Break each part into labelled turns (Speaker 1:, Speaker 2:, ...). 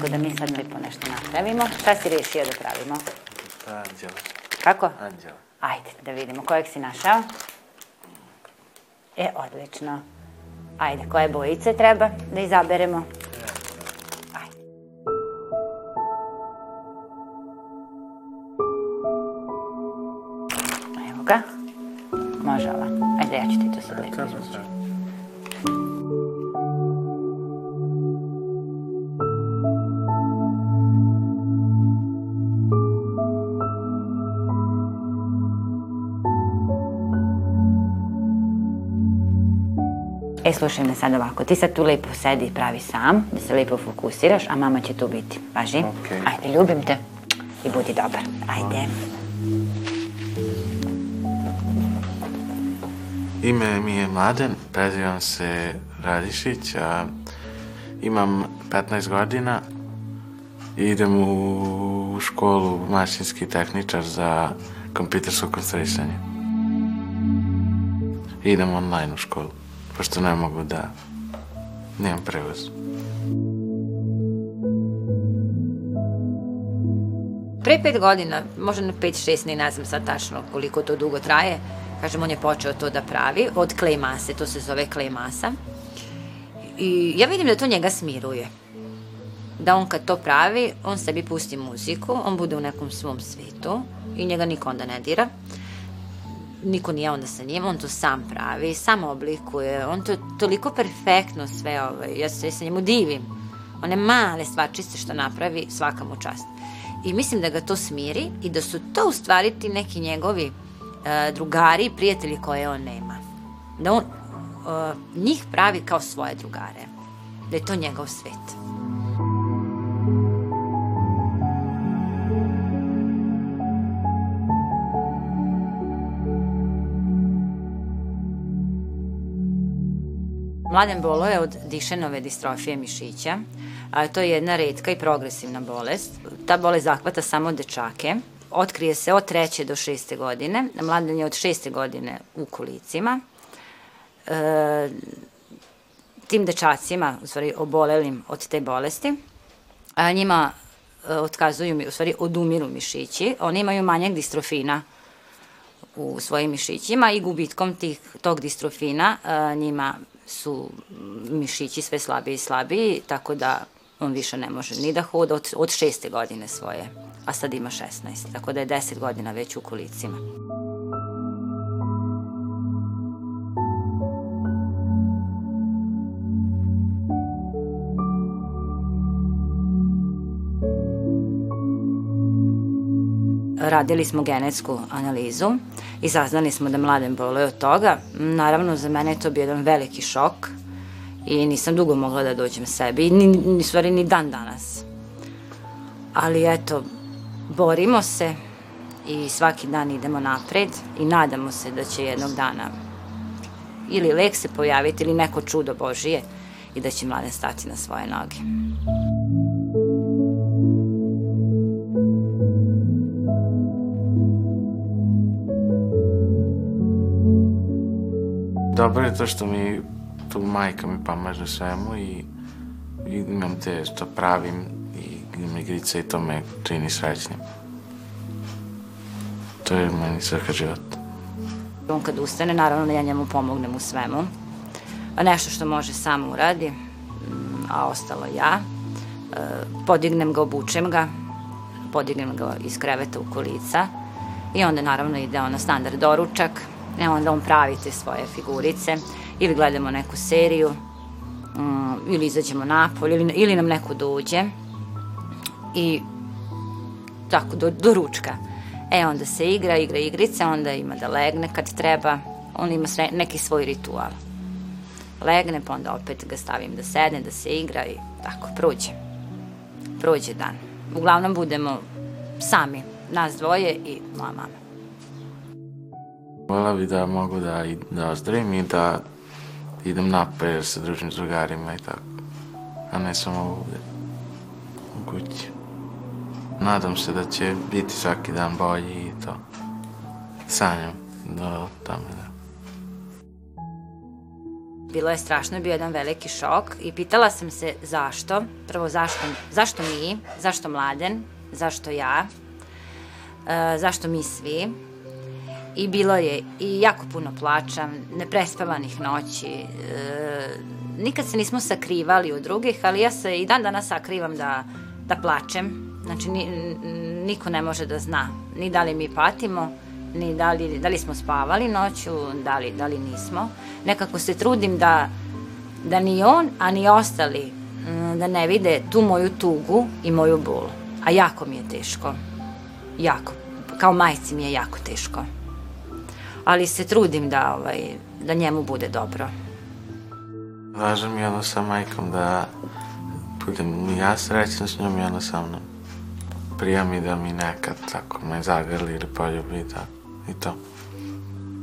Speaker 1: Mlačko, da mi sad lepo nešto napravimo. Šta si riješio da pravimo?
Speaker 2: Anđela.
Speaker 1: Kako?
Speaker 2: Anđela.
Speaker 1: Ajde, da vidimo kojeg si našao. E, odlično. Ajde, koje bojice treba da izaberemo? Evo ga. Može ova. Ajde, ja ću ti to sad
Speaker 2: Kako
Speaker 1: izvući. E, slušaj me sad ovako, ti sad tu lepo sedi i pravi sam, da se lepo fokusiraš, a mama će tu biti. Važi?
Speaker 2: Okej.
Speaker 1: Ajde, ljubim te i budi dobar. Ajde.
Speaker 2: Ime mi je Mladen, prezivam se Radišić, a imam 15 godina i idem u školu mašinski tehničar za kompjutersko konstruisanje. Idem online u školu, pošto ne mogu da nemam prevoz.
Speaker 3: Pre pet godina, možda na pet, šest, ne, znam sad tačno koliko to dugo traje, kažem, on je počeo to da pravi od klej mase, to se zove klej masa. I ja vidim da to njega smiruje. Da on kad to pravi, on sebi pusti muziku, on bude u nekom svom svetu i njega niko onda ne dira. Niko nije onda sa njim, on to sam pravi, sam oblikuje, on to toliko perfektno sve, ovaj, ja se, se njemu divim. One male stvarčice što napravi, svaka mu čast. I mislim da ga to smiri i da su to u stvari ti neki njegovi e, drugari i prijatelji koje on nema. Da on e, njih pravi kao svoje drugare. Da je to njegov svet. Mladen Bolo je od dišenove distrofije mišića, a to je jedna redka i progresivna bolest. Ta bolest zahvata samo dečake. Otkrije se od treće do šeste godine. Mladen je od šeste godine u kolicima. E, tim dečacima, u stvari obolelim od te bolesti, a njima e, otkazuju, u stvari odumiru mišići. Oni imaju manjak distrofina u svojim mišićima i gubitkom tih, tog distrofina a, njima su mišići sve slabiji i slabiji, tako da on više ne može ni da hoda od, od šeste godine svoje, a sad ima 16, tako da je 10 godina već u kolicima. Radili smo genetsku analizu i saznali smo da mladen boluje od toga. Naravno, za mene je to bio jedan veliki šok i nisam dugo mogla da dođem sebi, ni, ni stvari ni dan danas. Ali eto, borimo se i svaki dan idemo napred i nadamo se da će jednog dana ili lek se pojaviti ili neko čudo Božije i da će mladen stati na svoje noge.
Speaker 2: Dobro je to što mi tu majka mi pomaže svemu i, i imam te što pravim i imam igrice i to me čini srećnim. To je meni svrha života.
Speaker 3: On kad ustane, naravno ja njemu pomognem u svemu. A nešto što može sam uradi, a ostalo ja. Podignem ga, obučem ga, podignem ga iz kreveta u kolica i onda naravno ide on na standard doručak i onda on pravi te svoje figurice ili gledamo neku seriju mm, ili izađemo napolje ili, ili nam neko dođe i tako, do, do ručka. E, onda se igra, igra igrice, onda ima da legne kad treba, on ima sve, neki svoj ritual. Legne, pa onda opet ga stavim da sedne, da se igra i tako, prođe. Prođe dan. Uglavnom budemo sami, nas dvoje i moja mama.
Speaker 2: Vola bi da mogu da, da ozdravim i da idem napred da se družim s drugarima i tako. A ne samo ovde u kući. Nadam se da će biti svaki dan bolji i to. Sanjam do tome da.
Speaker 3: Bilo je strašno, bio jedan veliki šok i pitala sam se zašto, prvo zašto, zašto mi, zašto mladen, zašto ja, e, zašto mi svi. I bilo je i jako puno plača, neprespavanih noći, e, nikad se nismo sakrivali od drugih, ali ja se i dan danas sakrivam da, da plačem. Znači, ni, niko ne može da zna ni da li mi patimo, ni da li, da li smo spavali noću, da li, da li nismo. Nekako se trudim da, da ni on, a ni ostali mm, da ne vide tu moju tugu i moju bol. A jako mi je teško. Jako. Kao majci mi je jako teško. Ali se trudim da, ovaj, da njemu bude dobro.
Speaker 2: Važno mi je ono sa majkom da budem ja srećan s njom i ona sa mnom. Prija mi da mi nekad tako me zagrli ili poljubi i tako. I to.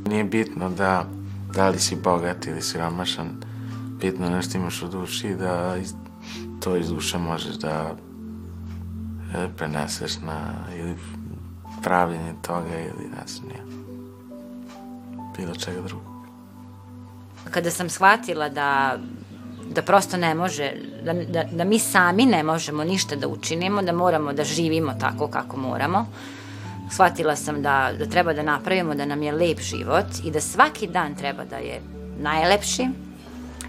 Speaker 2: Nije bitno da, da li si bogat ili siromašan, bitno nešto imaš u duši da iz, to iz duše možeš da e, preneseš na ili pravljenje toga ili ne znam ja. Bilo čega drugog.
Speaker 3: Kada sam shvatila da da prosto ne može, da, da, da mi sami ne možemo ništa da učinimo, da moramo da živimo tako kako moramo. Shvatila sam da, da treba da napravimo da nam je lep život i da svaki dan treba da je najlepši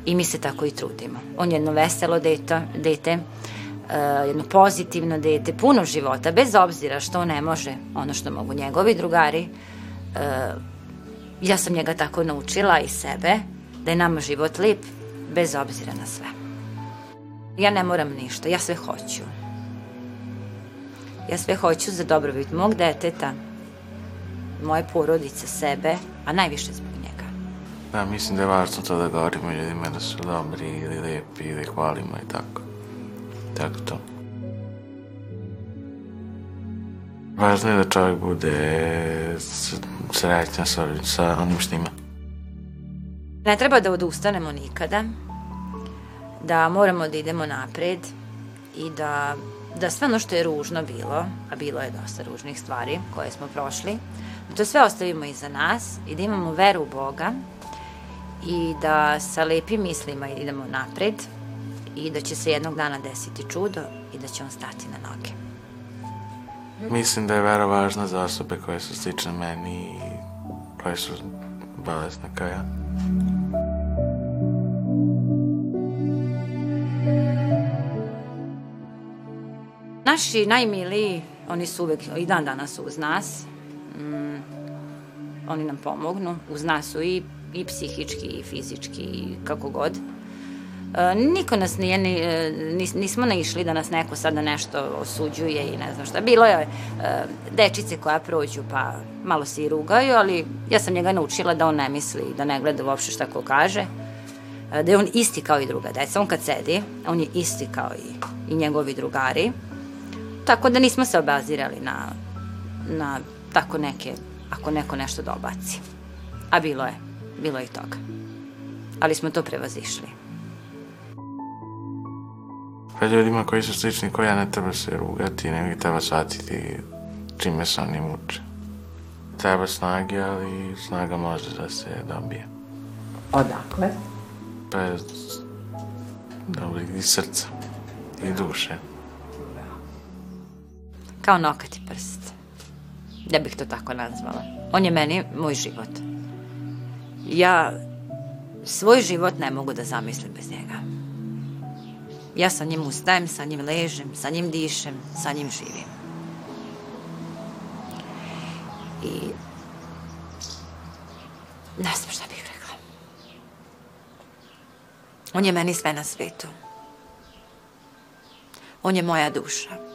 Speaker 3: i mi se tako i trudimo. On je jedno veselo dete, dete uh, jedno pozitivno dete, puno života, bez obzira što ne može ono što mogu njegovi drugari. Uh, ja sam njega tako naučila i sebe, da je nama život lep, bez obzira na sve. Ja ne moram ništa, ja sve hoću. Ja sve hoću za dobrobit mog deteta, moje porodice, sebe, a najviše zbog njega.
Speaker 2: Da, mislim da je važno to da govorimo ljudima da su dobri ili lepi ili hvalimo i tako. Tako to. Važno je da čovjek bude srećan sa, sa onim što ima.
Speaker 3: Ne treba da odustanemo nikada, da moramo da idemo napred i da, da sve ono što je ružno bilo, a bilo je dosta ružnih stvari koje smo prošli, da to sve ostavimo iza nas i da imamo veru u Boga i da sa lepim mislima idemo napred i da će se jednog dana desiti čudo i da će on stati na noge.
Speaker 2: Mislim da je vera važna za osobe koje su slične meni i koje su bolesne kao ja.
Speaker 3: Naši najmiliji, oni su uvek i dan danas uz nas. Mm, oni nam pomognu. Uz nas su i, i psihički, i fizički, i kako god. E, niko nas nije, ni, e, nis, nismo naišli da nas neko sada nešto osuđuje i ne znam šta. Bilo je e, dečice koja prođu pa malo se i rugaju, ali ja sam njega naučila da on ne misli, da ne gleda uopšte šta ko kaže. Da je on isti kao i druga deca. On kad sedi, on je isti kao i, i njegovi drugari. Tako da nismo se obazirali na, na tako neke, ako neko nešto dobaci. A bilo je, bilo je i toga. Ali smo to prevazišli.
Speaker 2: Pa ljudima koji su slični koja ne treba se rugati, nego treba shvatiti čime se oni muče. Treba snage, ali snaga može da se dobije.
Speaker 4: Odakle?
Speaker 2: Pa dobrih i srca i duše.
Speaker 3: Kao nokat i prst. Ja bih to tako nazvala. On je meni moj život. Ja svoj život ne mogu da zamislim bez njega. Ja sa njim ustajem, sa njim ležem, sa njim dišem, sa njim živim. I ne znam šta bih rekla. On je meni sve na svetu. On je moja duša.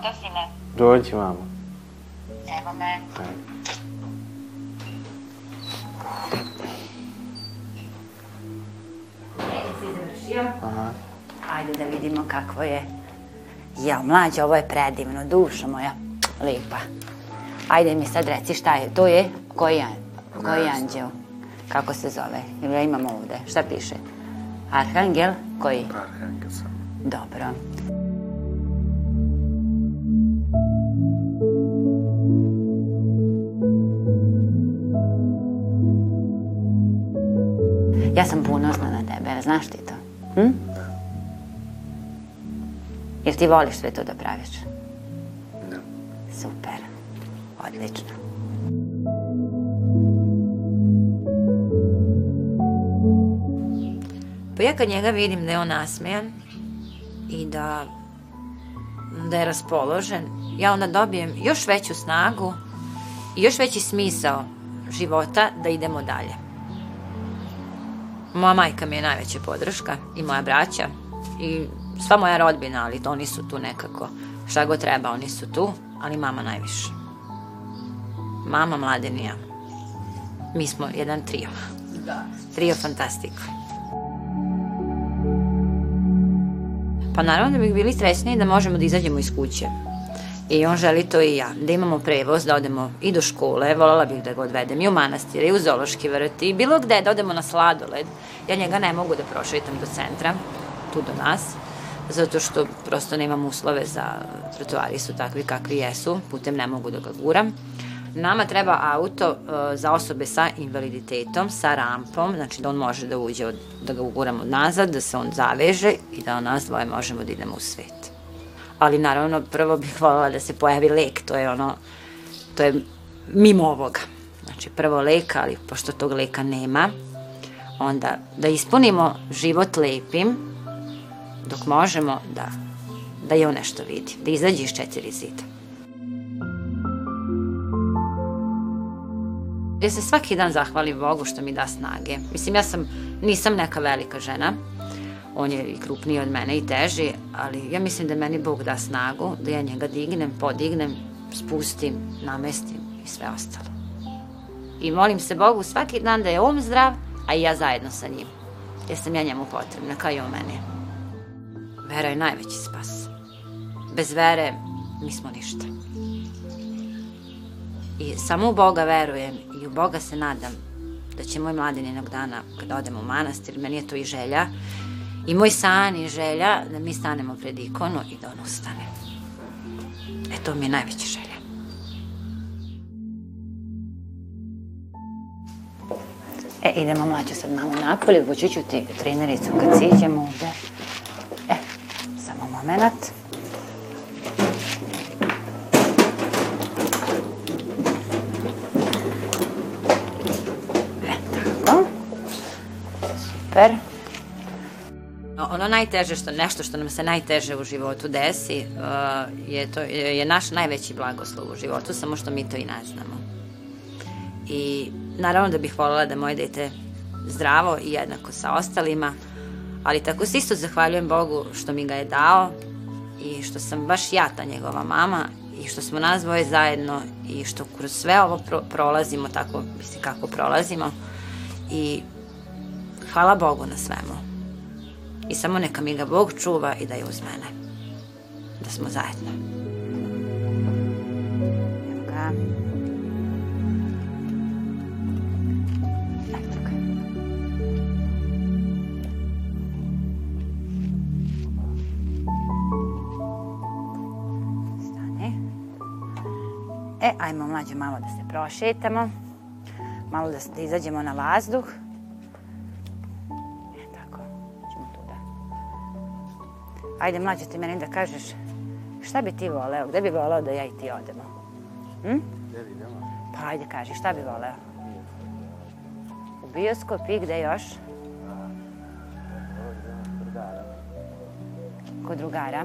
Speaker 1: Oto sine,
Speaker 2: Dođi, mama.
Speaker 1: evo me. si završio?
Speaker 2: Aha.
Speaker 1: Ajde da vidimo kakvo je. Ja, mlađe, ovo je predivno, dušo moja, lepa. Ajde mi sad reci šta je, to je, koji koji anđeo? Kako se zove? Ili ja imam ovde, šta piše? Arhangel, koji?
Speaker 2: Arhangel sam.
Speaker 1: Dobro. Ja sam ponosna na tebe, znaš ti to? Hm? Jer ti voliš sve to da praviš?
Speaker 2: Da.
Speaker 1: Super. Odlično.
Speaker 3: Pa ja kad njega vidim da je on nasmejan i da, da je raspoložen, ja onda dobijem još veću snagu i još veći smisao života da idemo dalje. Moja majka mi je najveća podrška i moja braća i sva moja rodbina, ali to oni su tu nekako. Šta god treba, oni su tu, ali mama najviše. Mama, Mladen i ja. Mi smo jedan trio. Da. Trio fantastiko. Pa naravno da bih bili srećni da možemo da izađemo iz kuće. I on želi to i ja, da imamo prevoz, da odemo i do škole, voljela bih da ga odvedem i u manastir, i u zološki vrt, i bilo gde da odemo na sladoled. Ja njega ne mogu da prošetam do centra, tu do nas, zato što prosto nemam uslove za trotoari su takvi kakvi jesu, putem ne mogu da ga guram. Nama treba auto uh, za osobe sa invaliditetom, sa rampom, znači da on može da uđe, od, da ga uguramo nazad, da se on zaveže i da nas dvoje možemo da idemo u svet. Ali naravno prvo bih voljela da se pojavi lek, to je ono, to je mimo ovoga. Znači prvo lek, ali pošto tog leka nema, onda da ispunimo život lepim, dok možemo da, da je on nešto vidi, da izađe iz četiri zida. Ja se svaki dan zahvalim Bogu što mi da snage. Mislim, ja sam, nisam neka velika žena, on je i krupniji od mene i teži, ali ja mislim da meni Bog da snagu, da ja njega dignem, podignem, spustim, namestim i sve ostalo. I molim se Bogu svaki dan da je on zdrav, a i ja zajedno sa njim. Jer sam ja njemu potrebna, kao i on meni. Vera je najveći spas. Bez vere nismo ništa. I samo u Boga verujem i u Boga se nadam da će moj mladen jednog dana kada odemo u manastir, meni je to i želja, i moj san i želja da mi stanemo pred ikonu i da on ustane. E to mi je najveća želja.
Speaker 1: E, idemo mlađe sad malo napolje, vući ću ti trenericu kad siđemo ovde. E, samo moment. E. Super.
Speaker 3: Ono najteže što nešto što nam se najteže u životu desi uh, je to je naš najveći blagoslov u životu, samo što mi to i ne znamo. I naravno da bih voljela da moje dete zdravo i jednako sa ostalima, ali tako se isto zahvaljujem Bogu što mi ga je dao i što sam baš ja ta njegova mama i što smo nas dvoje zajedno i što kroz sve ovo pro prolazimo tako, mislim kako prolazimo i hvala Bogu na svemu. I samo neka mi ga Bog čuva i da je uz mene. Da smo zajedno.
Speaker 1: Evo ga. E, ajmo mlađe malo da se prošetamo. Malo da, da izađemo na vazduh. Ajde, mlađe, ti meni da kažeš šta bi ti voleo, gde bi voleo da ja i ti odemo? Hm?
Speaker 2: Gde bi idemo?
Speaker 1: Pa ajde, kaži, šta bi voleo? U bioskop i gde još? Kod drugara.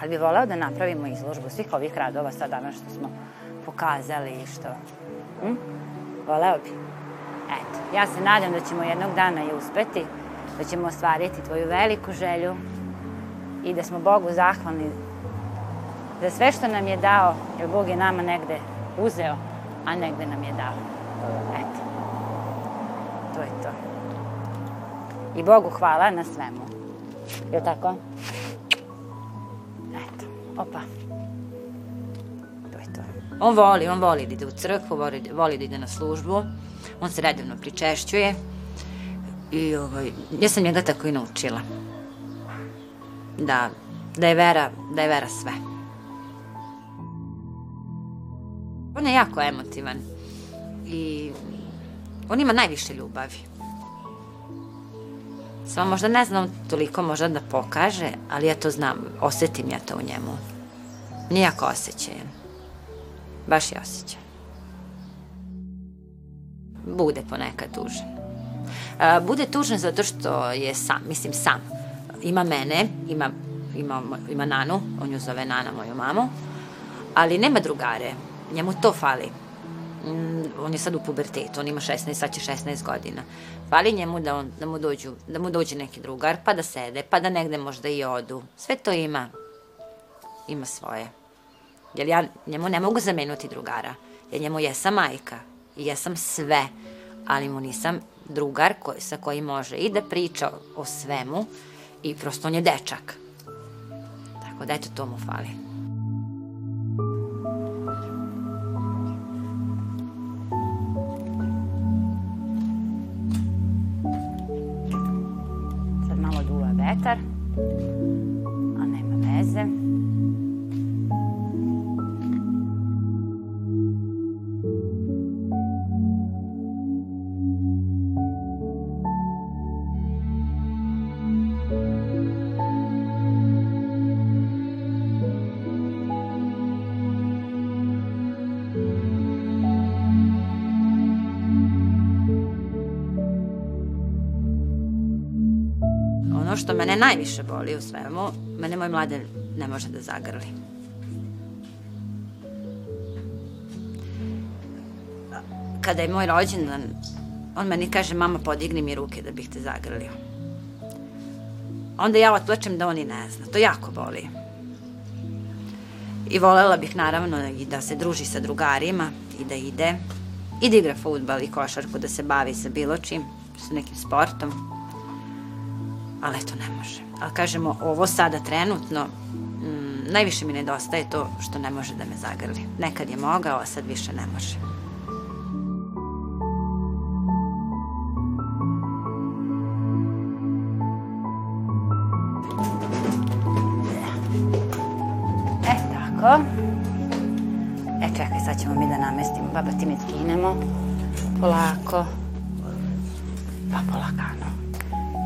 Speaker 1: Ali bi voleo da napravimo izložbu svih ovih radova sad danas što smo pokazali i što... Hm? Voleo bi. Eto, ja se nadam da ćemo jednog dana i uspeti, da ćemo ostvariti tvoju veliku želju i da smo Bogu zahvalni za sve što nam je dao, jer Bog je nama negde uzeo, a negde nam je dao. Eto. To je to. I Bogu hvala na svemu. Je li tako? Eto. Opa. To je to.
Speaker 3: On voli, on voli da ide u crkvu, voli, voli da ide na službu, on se redovno pričešćuje i ovaj, ja sam njega tako i naučila. Da, da je vera, da je vera sve. On je jako emotivan i on ima najviše ljubavi. Samo možda ne znam toliko možda da pokaže, ali ja to znam, osetim ja to u njemu. Nijako osjećajem. Baš je osjećaj. Bude ponekad tužan. Bude tužan zato što je sam, mislim sam. Ima mene, ima, ima, ima Nanu, on ju zove Nana, moju mamu, ali nema drugare. Njemu to fali. Mm, on je sad u pubertetu, on ima 16, sad će 16 godina. Fali njemu da, on, da, mu dođu, da mu dođe neki drugar, pa da sede, pa da negde možda i odu. Sve to ima. Ima svoje. Jer ja njemu ne mogu zamenuti drugara. Ja njemu jesam majka i jesam sve, ali mu nisam drugar koji, sa kojim može i da priča o svemu i prosto on je dečak. Tako da eto to mu fali. Što mene najviše boli u svemu, mene moj mladen ne može da zagrli. Kada je moj rođendan, on meni kaže, mama, podigni mi ruke da bih te zagrlio. Onda ja otplačem da on i ne zna. To jako boli. I volela bih naravno i da se druži sa drugarima i da ide i da igra futbal i košarku, da se bavi sa bilo čim, sa nekim sportom ali eto ne može. Ali kažemo, ovo sada trenutno, mm, najviše mi nedostaje to što ne može da me zagrli. Nekad je mogao, a sad više ne može.
Speaker 1: E, tako. E, čekaj, sad ćemo mi da namestimo. Baba, ti mi skinemo. Polako. Pa polakano.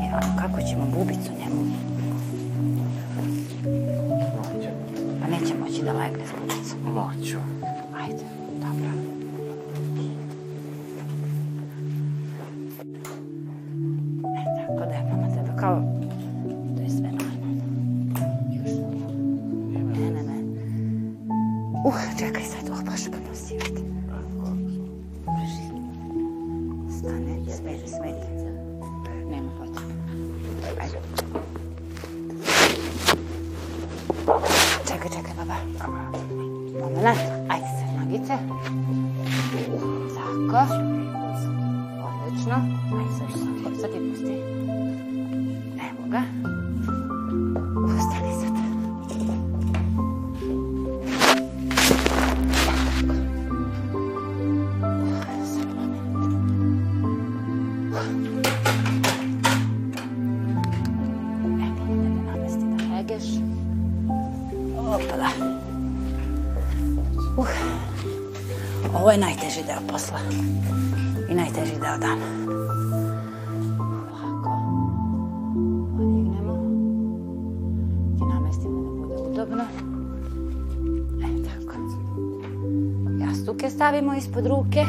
Speaker 1: Evo, kako ćemo bubicu njemu? Pa neće moći da legne s bubicom.
Speaker 2: Moću.
Speaker 1: Ajde, deo posla. I najteži deo dana. Ovako. Podignemo. Ti namestimo da bude udobno. E, tako. Jastuke stavimo ispod ruke.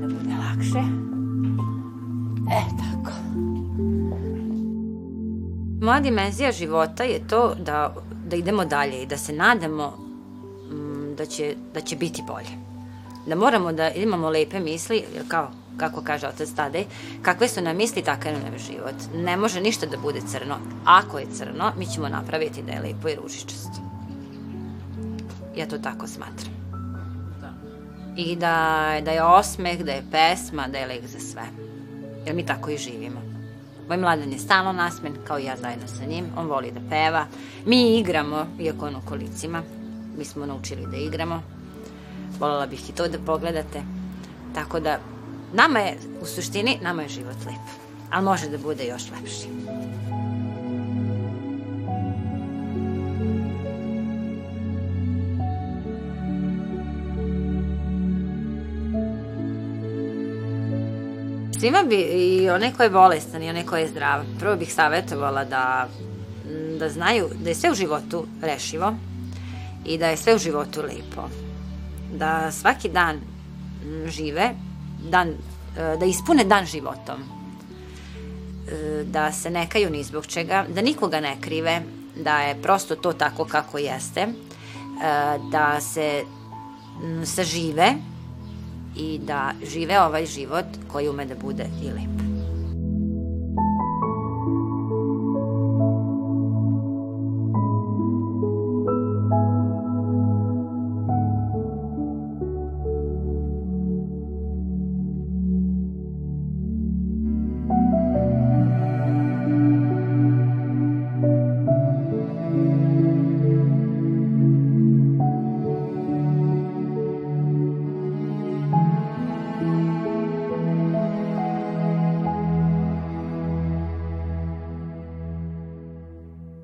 Speaker 1: Da bude lakše. E, tako.
Speaker 3: Moja dimenzija života je to da, da idemo dalje i da se nadamo mm, da, će, da će biti bolje. Da moramo da imamo lepe misli, kao kako kaže otac Tadej, kakve su nam misli, takav nam je život. Ne može ništa da bude crno. Ako je crno, mi ćemo napraviti da je lepo i ružičasto. Ja to tako smatram. I da, da je osmeh, da je pesma, da je lek za sve. Jer mi tako i živimo. Moj mladen je stalno nasmen, kao i ja zajedno sa njim. On voli da peva. Mi igramo, iako on u kolicima. Mi smo naučili da igramo. Voljela bih i to da pogledate. Tako da, nama je, u suštini, nama je život lep. Ali može da bude još lepši. Svima bi, i onaj ko je bolestan i onaj ko je zdrav, prvo bih savjetovala da, da znaju da je sve u životu rešivo i da je sve u životu lepo. Da svaki dan žive, dan, e, da ispune dan životom. E, da se ne kaju ni zbog čega, da nikoga ne krive, da je prosto to tako kako jeste, e, da se sažive i da žive ovaj život koji ume da bude i lep.